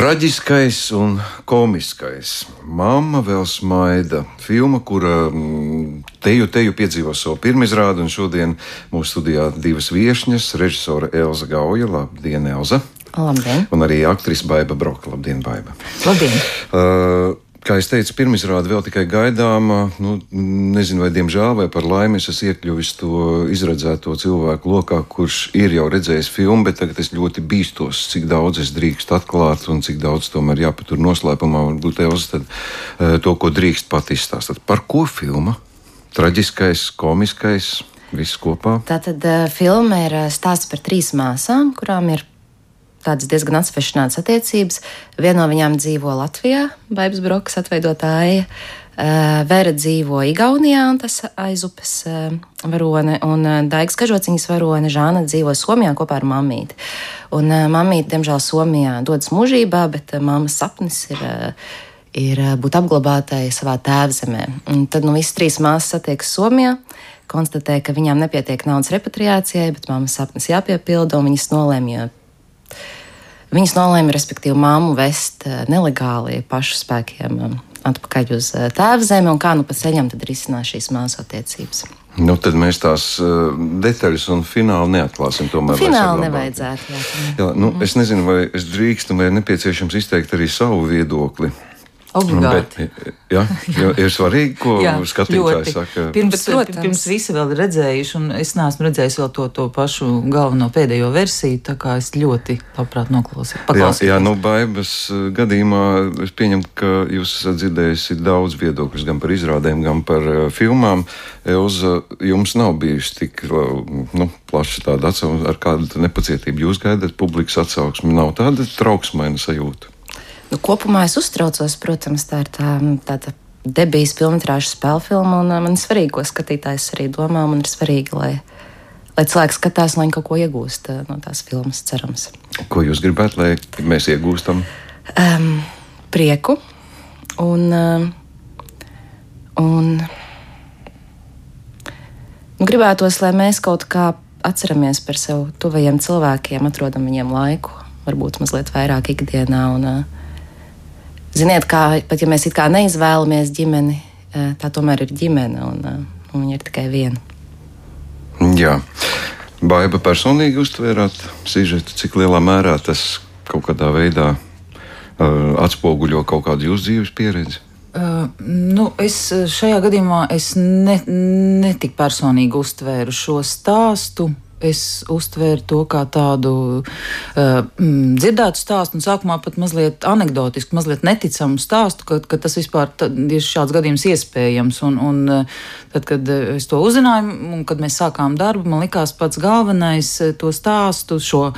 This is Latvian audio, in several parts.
Traģiskais un komiskais. Māma vēl smaida. Filma, kura mm, teju, teju piedzīvo savu pirmizrādi, un šodien mūsu studijā divas viesņas - režisore Elza Gauja. Labdien, Elza! Labdien! Un arī aktrise Baiva Broka. Labdien, Baiva! Labdien! Uh, Kā jau teicu, pirmizrāde vēl tikai gaidāma. Nu, nezinu, vai diemžēl vai par laimi es esmu iekļuvis to izredzēto cilvēku lokā, kurš ir jau redzējis filmu, bet tagad es ļoti bīstos, cik daudz es drīkstu atklāt un cik daudz tomēr jāpatur noslēpumā. Varbūt tev tad uh, to, ko drīkst pat izstāstīt. Par ko filma? Traģiskais, komiskais, viss kopā. Tātad uh, filma ir stāsts par trīs māsām, kurām ir tādas diezgan atsevišķas attiecības. Viena no viņām dzīvo Latvijā, Baibas Brokas atveidotāja. Eh, Vera dzīvo Igaunijā, un tas aizupes eh, varone, un eh, Daigas kažociņas varone Žāna dzīvo Somijā kopā ar mammīti. Un mammīte, diemžēl, Somijā dodas mūžībā, bet mammas sapnis ir ir būt apglabātai savā tēvzemē. Un tad nu, visas trīs māsas satiekas Somijā, konstatē, ka viņām nepietiek naudas repatriācijai, bet mammas sapnis jāpiepilda, un viņas nolēma Viņas nolēma, respektīvi, māmu vest eh, nelegāli pašu spēkiem um, atpakaļ uz eh, tēva zemi, un kā nu pa ceļam tad risinās šīs māsu attiecības. Nu, tad mēs tās uh, detaļas un finālu neatklāsim. Tomēr, fināli nevajadzētu. Jā, jā, nu, es nezinu, vai es drīkstu, vai nepieciešams izteikt arī savu viedokli. Obligāti. Bet, ja, ir svarīgi, ko jā, skatītājs saka. Pirms, Protams. pirms visi vēl ir redzējuši, un es neesmu redzējis vēl to, to pašu galveno pēdējo versiju, tā kā es ļoti labprāt noklausīju. Jā, jā, nu, baibas eh, gadījumā es pieņemu, ka jūs esat dzirdējusi daudz viedokļus gan par izrādēm, gan par uh, filmām. Elza, jums nav bijusi tik nu, plaša tāda atsauksme, ar kādu nepacietību jūs gaidat publikas atsauksmi. Nav tāda trauksmaina sajūta. Nu, kopumā es uztraucos, protams, tā ir tā, tāda debijas filmas spēļu filma, un man ir svarīgi, ko skatītājs arī domā. Man ir svarīgi, lai, lai cilvēks skatās, lai viņi kaut ko iegūst no tās filmas, cerams. Ko jūs gribētu, lai mēs iegūstam? Um, prieku un. Um, un nu, gribētos, lai mēs kaut kā atceramies par sev tuvajiem cilvēkiem, atrodam viņiem laiku, varbūt mazliet vairāk ikdienā. Un, uh, Ziniet, kā pat ja mēs it kā neizvēlamies ģimeni, eh, tā tomēr ir ģimene un, eh, un viņa ir tikai viena. Jā. Baiba personīgi uztvērāt sižetu, cik lielā mērā tas kaut kādā veidā uh, atspoguļo kaut kādu jūsu dzīves pieredzi? Uh, nu, es šajā gadījumā es ne, ne tik personīgi uztvēru šo stāstu es uztvēru to kā tādu uh, dzirdētu stāstu, un sākumā pat mazliet anegdotisku, mazliet neticamu stāstu, ka, ka tas vispār ir šāds gadījums iespējams. Un, un uh, tad, kad es to uzzināju, un kad mēs sākām darbu, man likās pats galvenais to stāstu, šo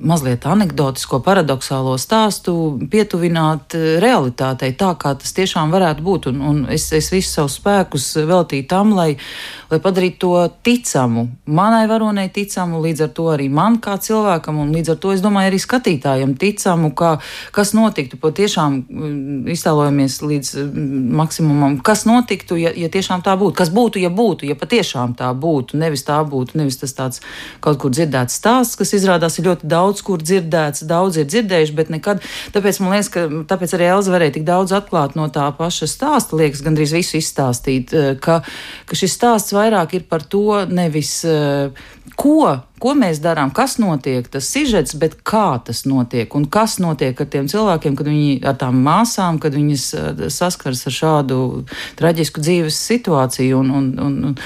mazliet anekdotisko, paradoxālo stāstu pietuvināt eh, realitātei, tā kā tas tiešām varētu būt. Un, un es, es visu savus spēkus veltīju tam, lai, lai padarītu to ticamu, manai varonei ticamu, līdz ar to arī man kā cilvēkam, un līdz ar to es domāju arī skatītājiem ticamu, kā, kas notiktu. Patiešām mm, iztēlojamies līdz mm, maksimumam, kas notiktu, ja, ja tiešām tā būtu, kas būtu, ja būtu, ja patiešām tā būtu, nevis tā būtu, nevis tas tāds kaut kur dzirdēts stāsts, kas izrādās ir ļoti daudz daudz kur dzirdēts, daudz ir dzirdējuši, bet nekad. Tāpēc man liekas, ka tāpēc arī Elza varēja tik daudz atklāt no tā paša stāsta, liekas, gandrīz visu izstāstīt, eh, ka, ka šis stāsts vairāk ir par to nevis eh, ko, ko mēs darām, kas notiek, tas sižets, bet kā tas notiek un kas notiek ar tiem cilvēkiem, kad viņi ar tām māsām, kad viņas eh, saskars ar šādu traģisku dzīves situāciju un, un, un, un,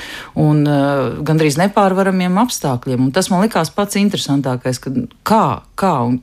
un gandrīz nepārvaramiem apstākļiem. Un tas man likās pats interesantākais, kad kā, kā un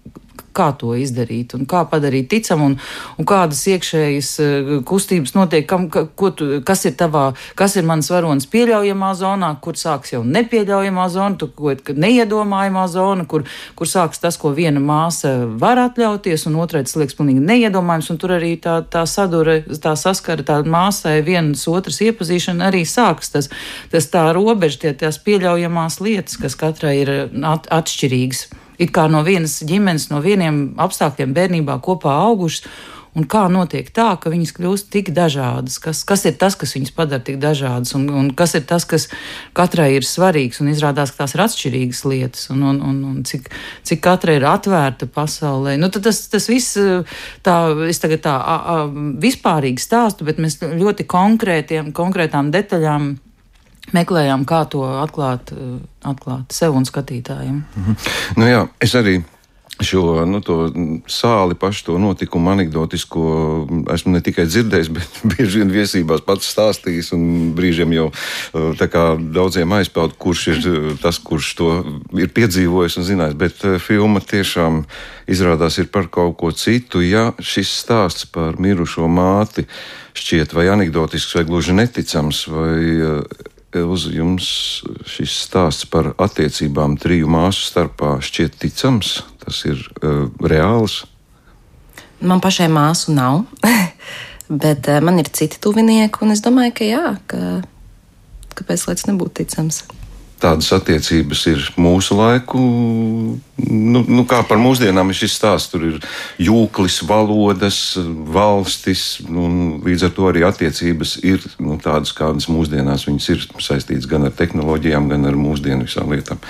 kā to izdarīt un kā padarīt ticamu, un, un kādas iekšējas eh, kustības notiek, kam, ka, tu, kas ir tavā, kas ir mans varonis pieļaujamā zonā, kur sāks jau nepieļaujamā zona, tu, ko, neiedomājamā zona, kur, kur sāks tas, ko viena māsa var atļauties, un otrai tas liekas pilnīgi neiedomājams, un tur arī tā, tā sadure, tā saskara, tā māsai vienas otras iepazīšana arī sāks tas, tas tā robeža, tie tās pieļaujamās lietas, kas katrai ir at, atšķirīgas it kā no vienas ģimenes, no vieniem apstākļiem bērnībā kopā augušas. un kā notiek tā, ka viņas kļūst tik dažādas, kas, kas ir tas, kas viņas padara tik dažādas, un, un kas ir tas, kas katrai ir svarīgs, un izrādās, ka tās ir atšķirīgas lietas, un, un, un, un cik, cik katra ir atvērta pasaulē. Nu, tas, tas viss, tā, es tagad tā a, a, vispārīgi stāstu, bet mēs ļoti konkrētiem, konkrētām detaļām meklējām, kā to atklāt, atklāt sev un skatītājiem. Mhm. Nu jā, es arī šo nu, sāli, pašu to notikumu anekdotisko esmu ne tikai dzirdējis, bet bieži vien viesībās pats stāstījis. Brīžiem jau daudziem aizpeld, kurš ir tas, kurš to ir piedzīvojis un zinājis. Bet filma tiešām izrādās ir par kaut ko citu. Ja šis stāsts par mirušo māti šķiet vai anekdotisks vai gluži neticams, vai uz jums šis stāsts par attiecībām triju māsu starpā šķiet ticams, tas ir uh, reāls? Man pašai māsu nav, bet uh, man ir citi tuvinieki, un es domāju, ka jā, ka, kāpēc lai tas nebūtu ticams tādas attiecības ir mūsu laiku. Nu, nu, kā par mūsdienām ir šis stāsts, tur ir jūklis, valodas, valstis, un līdz ar to arī attiecības ir nu, tādas, kādas mūsdienās viņas ir saistītas gan ar tehnoloģijām, gan ar mūsdienu visām lietām.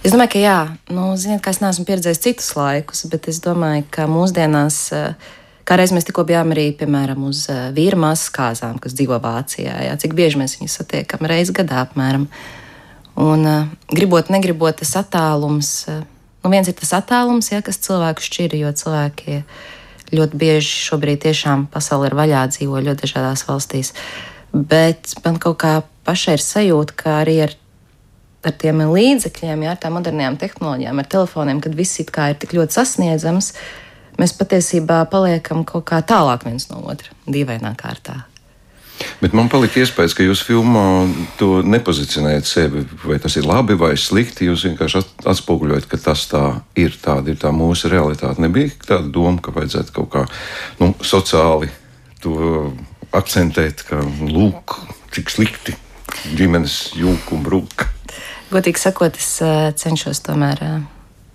Es domāju, ka jā, nu, ziniet, ka es neesmu pieredzējis citus laikus, bet es domāju, ka mūsdienās. Kā reiz mēs tikko bijām arī, piemēram, uz vīra māsas kāzām, kas dzīvo Vācijā. Jā, cik bieži mēs viņus satiekam? Reizi gadā apmēram. Uh, Un, uh, gribot, negribot, tas attālums, uh, nu viens ir tas attālums, ja, kas cilvēku šķir, jo cilvēki ļoti bieži šobrīd tiešām pasauli ir vaļā, dzīvo ļoti dažādās valstīs. Bet man kaut kā pašai ir sajūta, ka arī ar, ar tiem līdzekļiem, ja, ar tām modernām tehnoloģijām, ar telefoniem, kad viss ir tik ļoti sasniedzams, mēs patiesībā paliekam kaut kā tālāk viens no otra, dīvainā kārtā. Bet man palika iespējas, ka jūs filmā to nepozicionējat sevi. Vai tas ir labi vai slikti? Jūs vienkārši atspoguļojat, ka tas tā ir. Tāda ir tā mūsu realitāte. Nebija tāda doma, ka vajadzētu kaut kā nu, sociāli to akcentēt, ka lūk, cik slikti ģimenes jūka un brūka. Godīgi sakot, es cenšos tomēr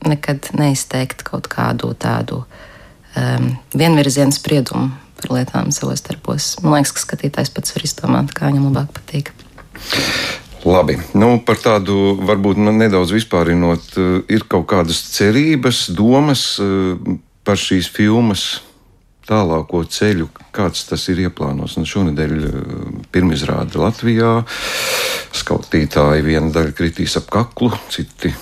nekad neizteikt kaut kādu tādu um, vienvirzienu spriedumu par lietām savos darbos. Man liekas, ka skatītājs pats var izdomāt, kā viņam labāk patīk. Labi, nu, par tādu varbūt nu, nedaudz vispārinot, eh, ir kaut kādas cerības, domas eh, par šīs filmas tālāko ceļu, kāds tas ir ieplānots. Nu, šonadēļ eh, pirmizrāde Latvijā. Skautītāji viena daļa kritīs ap kaklu, citi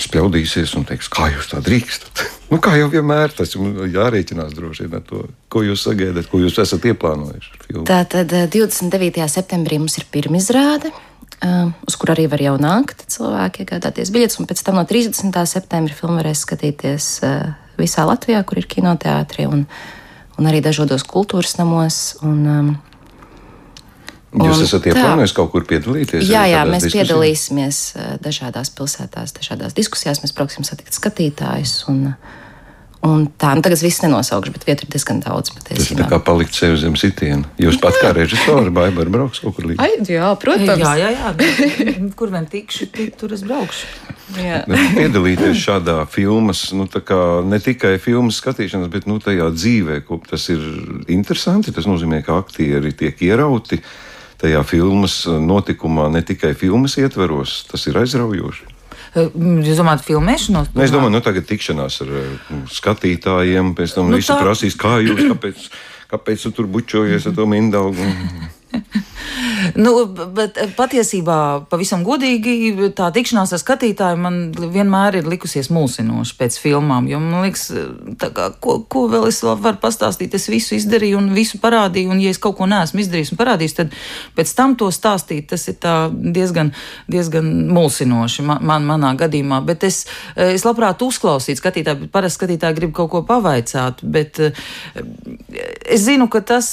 spļaudīsies un teiks, kā jūs tā drīkstat. Nu, kā jau vienmēr, tas jārēķinās droši vien ar to, ko jūs sagaidat, ko jūs esat ieplānojuši. Tā tad 29. septembrī mums ir pirmizrāde. Uh, uz kur arī var jau nākt cilvēki, iegādāties biļetes, un pēc tam no 30. septembra filmu varēs skatīties uh, visā Latvijā, kur ir kinoteātri un, un arī dažādos kultūras namos. Un, um, Jūs esat ieplānojis kaut kur piedalīties? Jā, jā mēs diskusijās? piedalīsimies eh, dažādās pilsētās, dažādās diskusijās. Mēs brauksim satikt skatītājus. Un, Un tā, nu tagad viss nenosaukšu, bet vietu ir diezgan daudz. Tas ir kā palikt sev zem sitiena. Jūs pat kā režisori, Baiba, brauks kaut kur līdzi. Ai, jā, protams. Jā, jā, jā. Kur vien tikšu, tik, tur es braukšu. Piedalīties šādā filmas, nu, ne tikai filmas skatīšanas, bet nu, tajā dzīvē, tas ir interesanti. Tas nozīmē, ka aktieri tiek ierauti tajā filmas notikumā, ne tikai filmas ietveros. Tas ir aizraujoši. Jūs domājat, filmēšanos? Nu, es domāju, nu, tagad tikšanās ar skatītājiem, pēc tam nu, visi tā... prasīs, kā jūs, kāpēc, kāpēc tu tur bučojies ar to mindaugu. nu, bet eh, patiesībā, pavisam godīgi, tā tikšanās ar skatītāju man vienmēr ir likusies mulsinoša pēc filmām. Jo man liekas, kā, ko, ko vēl es vēl varu pastāstīt? Es visu izdarīju un visu parādīju, un ja es kaut ko neesmu izdarījis un parādījis, tad pēc tam to stāstīt, tas ir diezgan, diezgan mulsinoši man, man, manā gadījumā. Bet es, eh, es labprāt uzklausītu skatītāju, bet parasti skatītāji grib kaut ko pavaicāt. Bet eh, es zinu, ka tas,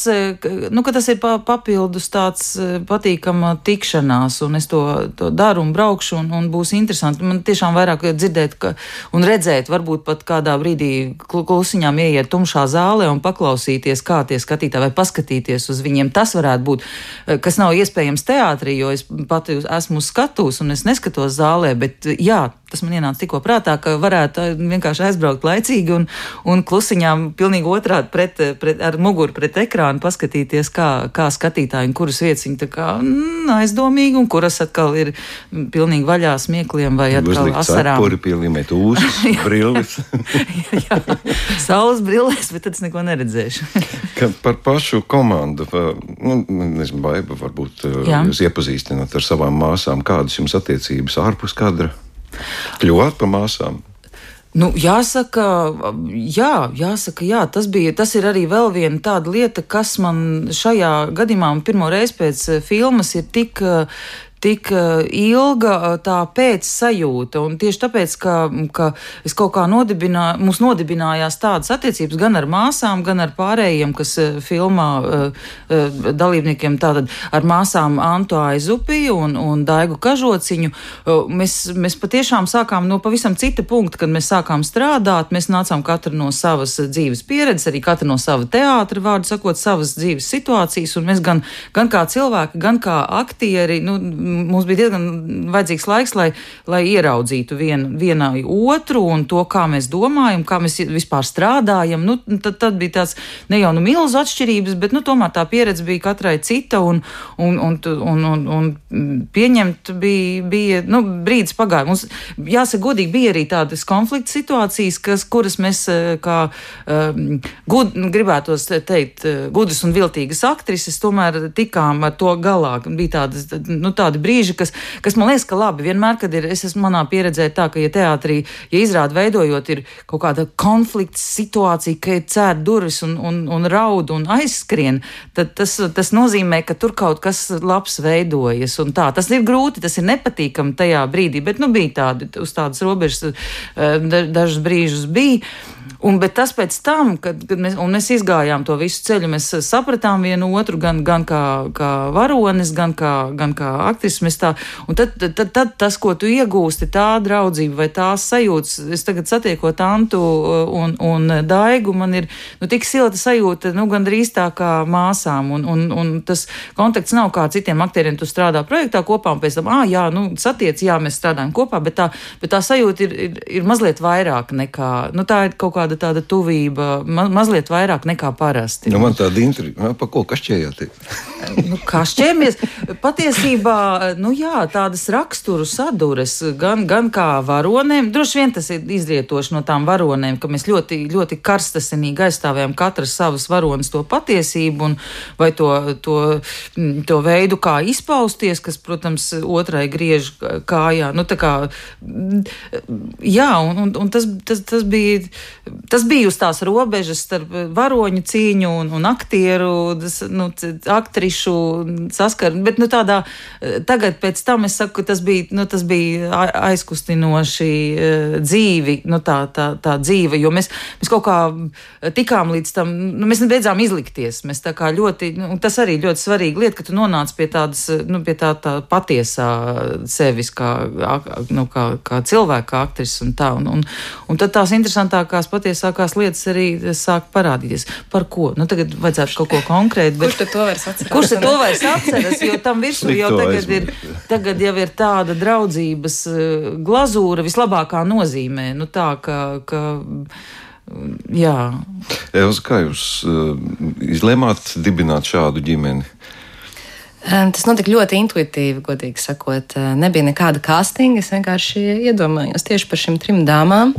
nu, ka tas ir papildus tāds patīkama tikšanās, un es to, to daru un braukšu, un, un būs interesanti. Man tiešām vairāk dzirdēt ka, un redzēt, varbūt pat kādā brīdī klusiņām ieiet tumšā zālē un paklausīties, kā tie skatītāji, vai paskatīties uz viņiem. Tas varētu būt, eh, kas nav iespējams teātrī, jo es pati esmu uz skatuves un es neskatos zālē, bet jā, tas man ienāca tikko prātā, ka varētu vienkārši aizbraukt laicīgi un, un klusiņām pilnīgi otrādi pret, pret, ar muguru pret ekrānu paskatīties, kā, kā skatītāji un kuras vietas viņi tā kā mm, aizdomīgi un kuras atkal ir pilnīgi vaļā smiekliem vai atkal asarām. Kuri pielīmēt ūsas, brilles. jā, saules brilles, bet tad es neko neredzēšu. par pašu komandu, nu, nezinu, Baiba, varbūt jā. jūs iepazīstināt ar savām māsām, kādas jums attiecības ārpus kadra? Kļuvāt par māsām? Nu, jāsaka, jā, jāsaka, jā, tas, bija, tas ir arī vēl viena tāda lieta, kas man šajā gadījumā, pirmo reizi pēc filmas, ir tik, tik eh, ilga eh, tā pēcsajūta. Un tieši tāpēc, ka, ka es kaut kā nodibināju, mums nodibinājās tādas attiecības gan ar māsām, gan ar pārējiem, kas eh, filmā dalībniekiem, tātad ar māsām Antu Aizupiju un, un Daigu Kažociņu, mēs, mēs patiešām sākām no pavisam cita punkta, kad mēs sākām strādāt. Mēs nācām katra no savas dzīves pieredzes, arī katra no sava teātra, vārdu sakot, savas dzīves situācijas, un mēs gan, gan kā cilvēki, gan kā aktieri, nu, mums bija diezgan vajadzīgs laiks, lai, lai ieraudzītu vien, vienai otru un to, kā mēs domājam, kā mēs vispār strādājam. Nu, tad, tad bija tāds ne jau nu milzu atšķirības, bet nu, tomēr tā pieredze bija katrai cita un, un, un, un, un, un pieņemt bija, bija nu, brīdis pagāja. Mums, jāsaka, godīgi bija arī tādas konflikta situācijas, kas, kuras mēs eh, kā um, gud, gribētos teikt, eh, gudras un viltīgas aktrises tomēr tikām ar to galā. Bija tādas, nu, tādi brīži, kas, kas man liekas, ka labi, vienmēr, kad ir, es esmu manā pieredzē tā, ka, ja teātrī, ja izrāda veidojot, ir kaut kāda konflikts situācija, ka ir cērt durvis un, un, un raud un aizskrien, tad tas, tas nozīmē, ka tur kaut kas labs veidojas. Tas ir grūti, tas ir nepatīkami tajā brīdī, bet nu, bija tādi uz tādas robežas, eh, dažus brīžus bija. Un, bet tas pēc tam, kad, kad mēs, mēs izgājām to visu ceļu, mēs sapratām vienu otru, gan, gan kā, kā varonis, gan kā, gan kā aktrises. Tad, tad, tad tas, ko tu iegūsti, tā draudzība vai tās sajūtas, es tagad satiekot Antu un, un Daigu, man ir nu, tik silta sajūta, nu, gandrīz tā kā māsām. Un, un, un tas kontakts nav kā citiem aktieriem, tu strādā projektā kopā un pēc tam, ah, jā, nu, satiec, jā, mēs strādājam kopā, bet tā, bet tā sajūta ir, ir, ir mazliet vairāk nekā, nu, tā ir kaut kāda tāda tuvība, ma mazliet vairāk nekā parasti. Nu, man tāda intriga, pa ko kašķējāties? nu, kašķējamies. Patiesībā, nu jā, tādas raksturu sadures, gan, gan kā varonēm, droši vien tas ir izrietoši no tām varonēm, ka mēs ļoti, ļoti karstasinīgi aizstāvējam katras savas varonas to patiesību un vai to, to, to veidu, kā izpausties, kas, protams, otrai griež kājā. Nu, kā, jā, un, un, un tas, tas, tas bija tas bija uz tās robežas starp varoņu cīņu un, un aktieru, nu, aktrišu saskaru. Bet nu, tādā, tagad pēc tam es saku, ka tas bija, nu, tas bija aizkustinoši uh, dzīvi, nu, tā, tā, tā dzīve, jo mēs, mēs kaut kā tikām līdz tam, nu, mēs beidzām izlikties. Mēs tā kā ļoti, nu, tas arī ļoti svarīga lieta, ka tu nonāc pie tādas, nu, pie tā, tā patiesā sevis kā, nu, kā, kā cilvēka aktris un tā. Un, un, un tad tās interesantākās patiesākās lietas arī sāk parādīties. Par ko? Nu, tagad vajadzētu kaut ko konkrētu. Bet... Kurš to vairs atceras? Kurš to vairs atceras? Jo tam virsū jau tagad ir, tagad jau ir tāda draudzības eh, glazūra vislabākā nozīmē. Nu, tā, ka, ka, jā. Elza, kā jūs uh, izlēmāt dibināt šādu ģimeni? Tas notika ļoti intuitīvi, godīgi sakot. Nebija nekāda castinga. Es vienkārši iedomājos tieši par šīm trim dāmām.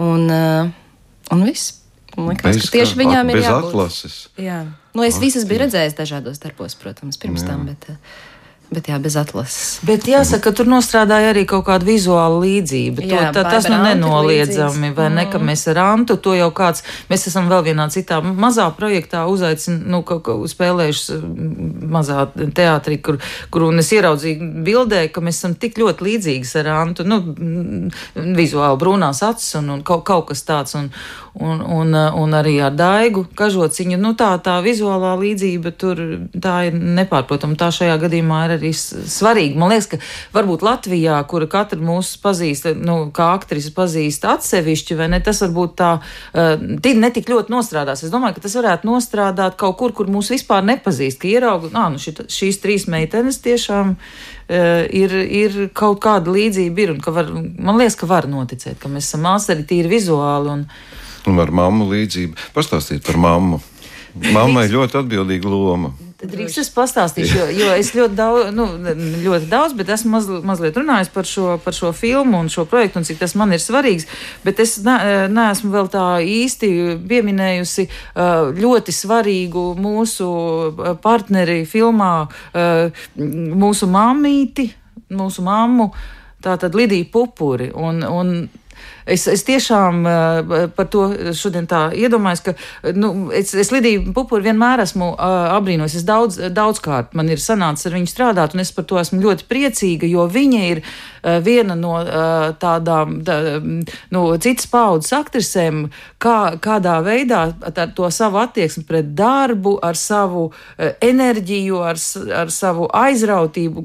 Un, uh, Un viss. Man liekas, ka tieši viņām ir jābūt. Atlases. Jā. Nu, es visas biju redzējis dažādos darbos, protams, pirms jā. tam. Bet, uh, Bet jā, bez atlases. Bet jāsaka, ka tur nostrādāja arī kaut kāda vizuāla līdzība. Jā, to, tā, tas nu nenoliedzami, vai ne, ka mm. mēs ar Antu to jau kāds, mēs esam vēl vienā citā mazā projektā uzaicin, nu, ka, ka spēlējuši mm, mazā teātrī, kur, kur un es ieraudzīju bildē, ka mēs esam tik ļoti līdzīgas ar Antu, nu, mm, vizuāli brūnās acis un, un kaut, kaut kas tāds, un, un, un, un arī ar Daigu kažociņu, nu tā, tā vizuālā līdzība tur, tā ir nepārprotama, tā šajā gadījumā ir arī svarīgi. Man liekas, ka varbūt Latvijā, kura katra mūsu pazīst, nu, kā aktrise pazīst atsevišķi, vai ne, tas varbūt tā uh, netik ļoti nostrādās. Es domāju, ka tas varētu nostrādāt kaut kur, kur mūs vispār nepazīst, ka ierauga, nā, nu, šit, šīs trīs meitenes tiešām uh, ir, ir kaut kāda līdzība ir, un ka var, man liekas, ka var noticēt, ka mēs esam māsari tīri vizuāli. Un, un ar mammu līdzību. Pastāstiet par mammu. Mammai ļoti atbildīga loma. Drīkst es pastāstīšu, jo, jo es ļoti daudz, nu, ļoti daudz, bet esmu maz, mazliet runājis par šo, par šo filmu un šo projektu un cik tas man ir svarīgs. Bet es ne, neesmu vēl tā īsti pieminējusi ļoti svarīgu mūsu partneri filmā, mūsu mammīti, mūsu mammu, tātad Lidiju Pupuri. Un, un Es, es tiešām uh, par to šodien tā iedomājos, ka nu, es, es Lidiju Pupuru vienmēr esmu uh, apbrīnojis. Es daudz, daudzkārt man ir sanācis ar viņu strādāt, un es par to esmu ļoti priecīga, jo viņa ir uh, viena no tādām tā, nu, citas paudzes aktrisēm, kā, kādā veidā ar to savu attieksmi pret darbu, ar savu enerģiju, ar, ar savu aizrautību,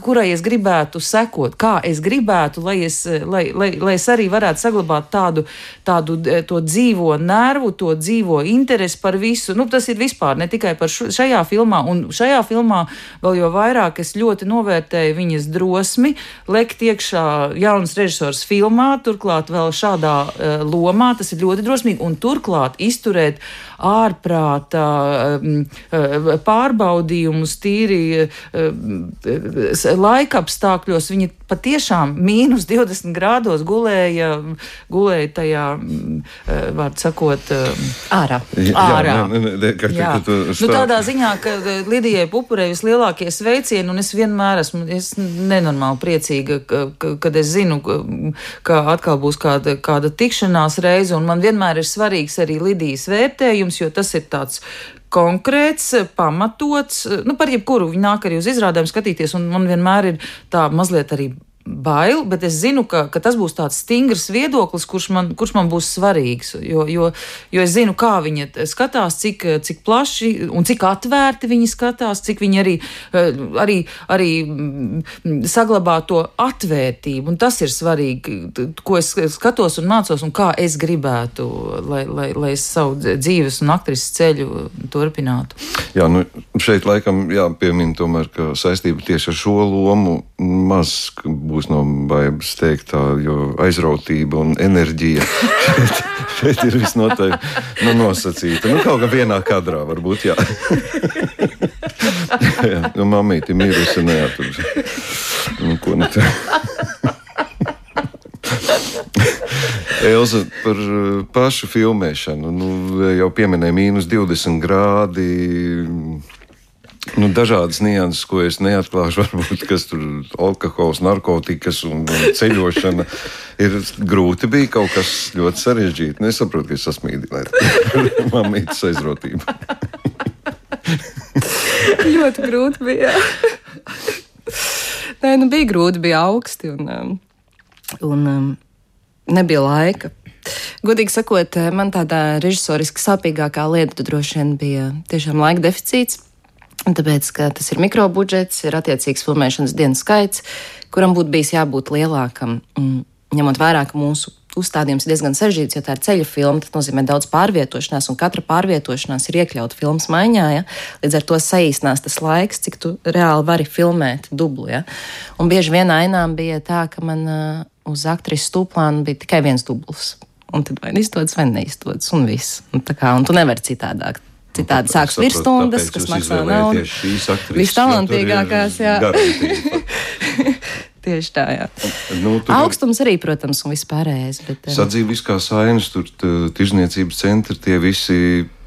kurai es gribētu sekot, kā es gribētu, lai es, lai, lai, lai es arī varētu saglabāt tādu, tādu e, to dzīvo nervu, to dzīvo interesi par visu. Nu, tas ir vispār ne tikai par šu, šajā filmā, un šajā filmā vēl jo vairāk es ļoti novērtēju viņas drosmi lekt iekšā jaunas režisors filmā, turklāt vēl šādā uh, lomā, tas ir ļoti drosmīgi, un turklāt izturēt ārprātā uh, pārbaudījumus tīri uh, laika apstākļos. Viņi patiešām mīnus 20 grādos gulēja gulēja tajā, mm, eh, vārdu sakot, eh, ārā. ārā. Jā, ne, ne, ka, jā. Ka, nu, tādā ziņā, ka Lidijai Pupurei vislielākie sveicieni, un es vienmēr esmu es nenormāli priecīga, ka, kad es zinu, ka, ka atkal būs kāda, kāda tikšanās reize, un man vienmēr ir svarīgs arī Lidijas vērtējums, jo tas ir tāds konkrēts, pamatots. Nu, par jebkuru viņi nāk arī uz izrādēm skatīties, un man vienmēr ir tā mazliet arī bail, bet es zinu, ka, ka tas būs tāds stingrs viedoklis, kurš man, kurš man būs svarīgs. Jo, jo, jo es zinu, kā viņi skatās, cik, cik plaši un cik atvērti viņi skatās, cik viņi arī, arī, arī mm, saglabā to atvērtību. Un tas ir svarīgi, ko es skatos un mācos, un kā es gribētu, lai, lai, lai es savu dzīves un aktrises ceļu turpinātu. Jā, nu, šeit laikam jāpiemina tomēr, ka saistība tieši ar šo lomu maz būs no baigas teiktā, jo aizrautība un enerģija šeit, šeit ir visnotaļ nu, nosacīta. Nu, kaut kā vienā kadrā varbūt, jā. jā nu, mamīti mirusi neatur. Nu, ko nu tā? Elza, par pašu filmēšanu. Nu, jau pieminēja mīnus 20 grādi nu, dažādas nianses, ko es neatklāšu. Varbūt kas tur ir alkohols, narkotikas un, ceļošana. Ir grūti bija kaut kas ļoti sarežģīts. Nu, es saprotu, ka es sasmīdīju ar mamītas aizrotību. ļoti grūti bija. Nē, nu bija grūti, bija augsti un, um, un um, nebija laika. Godīgi sakot, man tādā režisoriski sāpīgākā lieta droši vien bija tiešām laika deficīts. Tāpēc, ka tas ir mikrobudžets, ir attiecīgs filmēšanas dienu skaits, kuram būtu bijis jābūt lielākam. Ņemot vērā, ka mūsu uzstādījums ir diezgan sarežģīts, jo tā ir ceļa filma. Tas nozīmē daudz pārvietošanās, un katra pārvietošanās ir iekļauta filmas maiņā. Ja? Līdz ar to saīsinās tas laiks, cik tu reāli vari filmēt dublu. Ja? Un bieži vien ainām bija tā, ka man uh, uz aktrises stūplāna bija tikai viens dubls. Un tad vai nu izdodas, vai neizdodas, un viss. Un, kā, un tu nevari citādāk. Citādi sāks virsstundas, kas maksā naudu. Vistalantīgākās, jā. Tieši tā, jā. Nu, Augstums arī, protams, un vispārējais. Bet, um, Sadzīviskā sainas, tur tirzniecības centri, tie visi,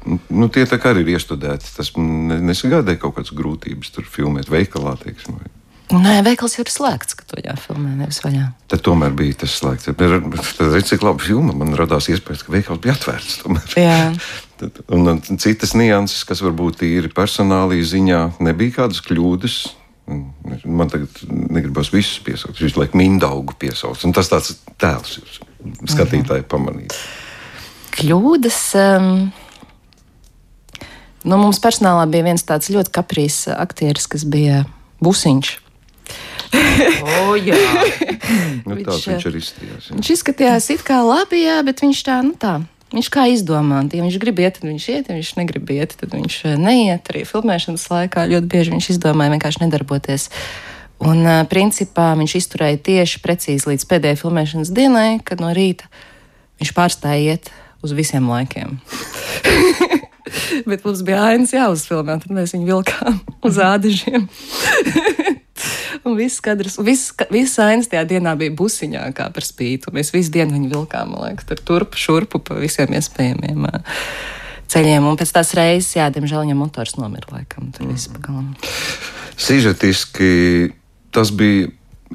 nu, tie tā kā arī ir iestudēti. Tas nesagādāja kaut kādas grūtības tur filmēt veikalā, teiksim. Vai. Nē, veikals jau ir slēgts, ka to jāfilmē, nevis vaļā. Tad tomēr bija tas slēgts. Tad redzēja, cik laba filma. Man radās iespējas, ka veikals bija atvērts. Tomēr. Jā. Un, citas nianses, kas varbūt ir personālī ziņā, nebija kādas kļūdas. Man tagad negribas visus piesaukt. Viņš laikam mindaugu piesauc. Un tas tāds tēls ir skatītāji pamanīt. Kļūdas. Um... Nu, mums personālā bija viens tāds ļoti kaprīzs aktieris, kas bija busiņš. O, jā. Nu, Viņš, tāds viņš arī izskatījās. jā. Viņš izskatījās it kā labi, jā, bet viņš tā, nu tā. Viņš kā izdomāts, ja viņš grib iet, tad viņš iet, ja viņš negrib iet, tad viņš eh, neiet. Arī filmēšanas laikā ļoti bieži viņš izdomāja vienkārši nedarboties. Un, uh, principā, viņš izturēja tieši precīzi līdz pēdējai filmēšanas dienai, kad no rīta viņš pārstāja iet uz visiem laikiem. Bet mums bija ainas jāuzfilmē, tad mēs viņu vilkām uz ādažiem. Un viss kadrs, viss, viss ainas tajā dienā bija busiņā, kā par spītu. Mēs visu dienu viņu vilkām, man liekas, tur turp, šurpu pa visiem iespējamiem ceļiem. Un pēc tās reizes, jā, diemžēl viņam motors nomira laikam. Tur viss pagalam. Sižetiski tas bija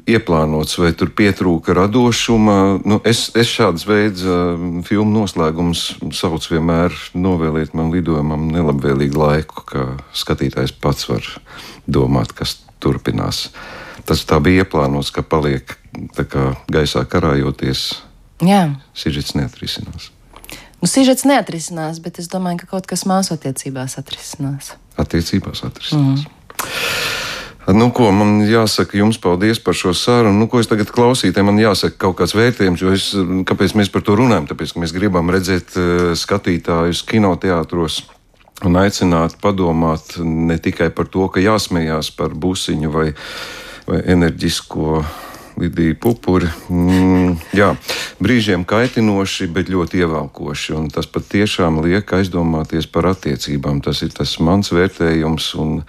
ieplānots, vai tur pietrūka radošuma. Nu, es, es šādas veids filmu noslēgumus saucu vienmēr novēliet man lidojumam nelabvēlīgu laiku, ka skatītājs pats var domāt, kas turpinās. Tas tā bija ieplānots, ka paliek tā kā gaisā karājoties, Jā. sižets neatrisinās. Nu, Sižets neatrisinās, bet es domāju, ka kaut kas māsu attiecībās atrisinās. attiecībās atrisinās. Mm. Nu, ko man jāsaka, jums paldies par šo sarunu. Nu, ko es tagad klausītājiem, man jāsaka kaut kāds vērtējums, jo es, kāpēc mēs par to runājam? Tāpēc, ka mēs gribam redzēt eh, skatītājus kinoteātros. Un aicināt padomāt ne tikai par to, ka jāsmējās par busiņu vai, vai enerģisko lidīju pupuri. Mm, jā, brīžiem kaitinoši, bet ļoti ievelkoši. Tas patiešām liek aizdomāties par attiecībām. Tas ir tas mans vērtējums. Un,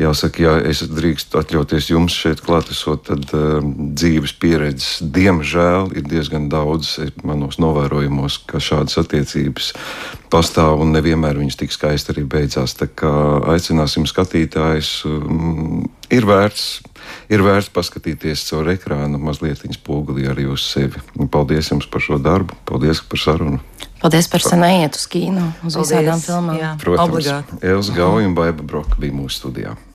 jāsaka, ja es drīkstu atļauties jums šeit klātesot, tad uh, dzīves pieredzes, diemžēl, ir diezgan daudz manos novērojumos, ka šādas attiecības pastāv un nevienmēr viņas tik skaisti arī beidzās. Tā kā aicināsim skatītājus, um, ir vērts. Ir vērts paskatīties caur ekrānu, mazliet spogulī arī uz sevi. Un Paldies jums par šo darbu, paldies par sarunu. Paldies par senējiet uz kino, uz visādām filmām. Jā, Protams. Elza Gauja un Baiba Broka bija mūsu studijā.